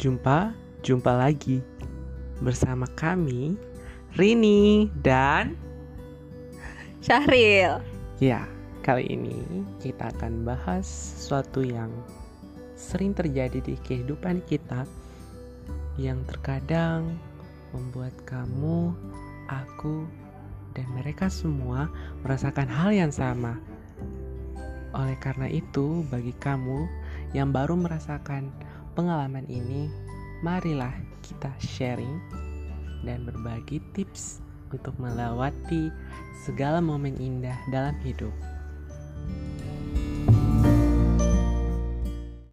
Jumpa, jumpa lagi bersama kami Rini dan Syahril. ya kali ini kita akan bahas sesuatu yang sering terjadi di kehidupan kita yang terkadang membuat kamu, aku, dan mereka semua merasakan hal yang sama. Oleh karena itu, bagi kamu yang baru merasakan pengalaman ini, marilah kita sharing dan berbagi tips untuk melewati segala momen indah dalam hidup.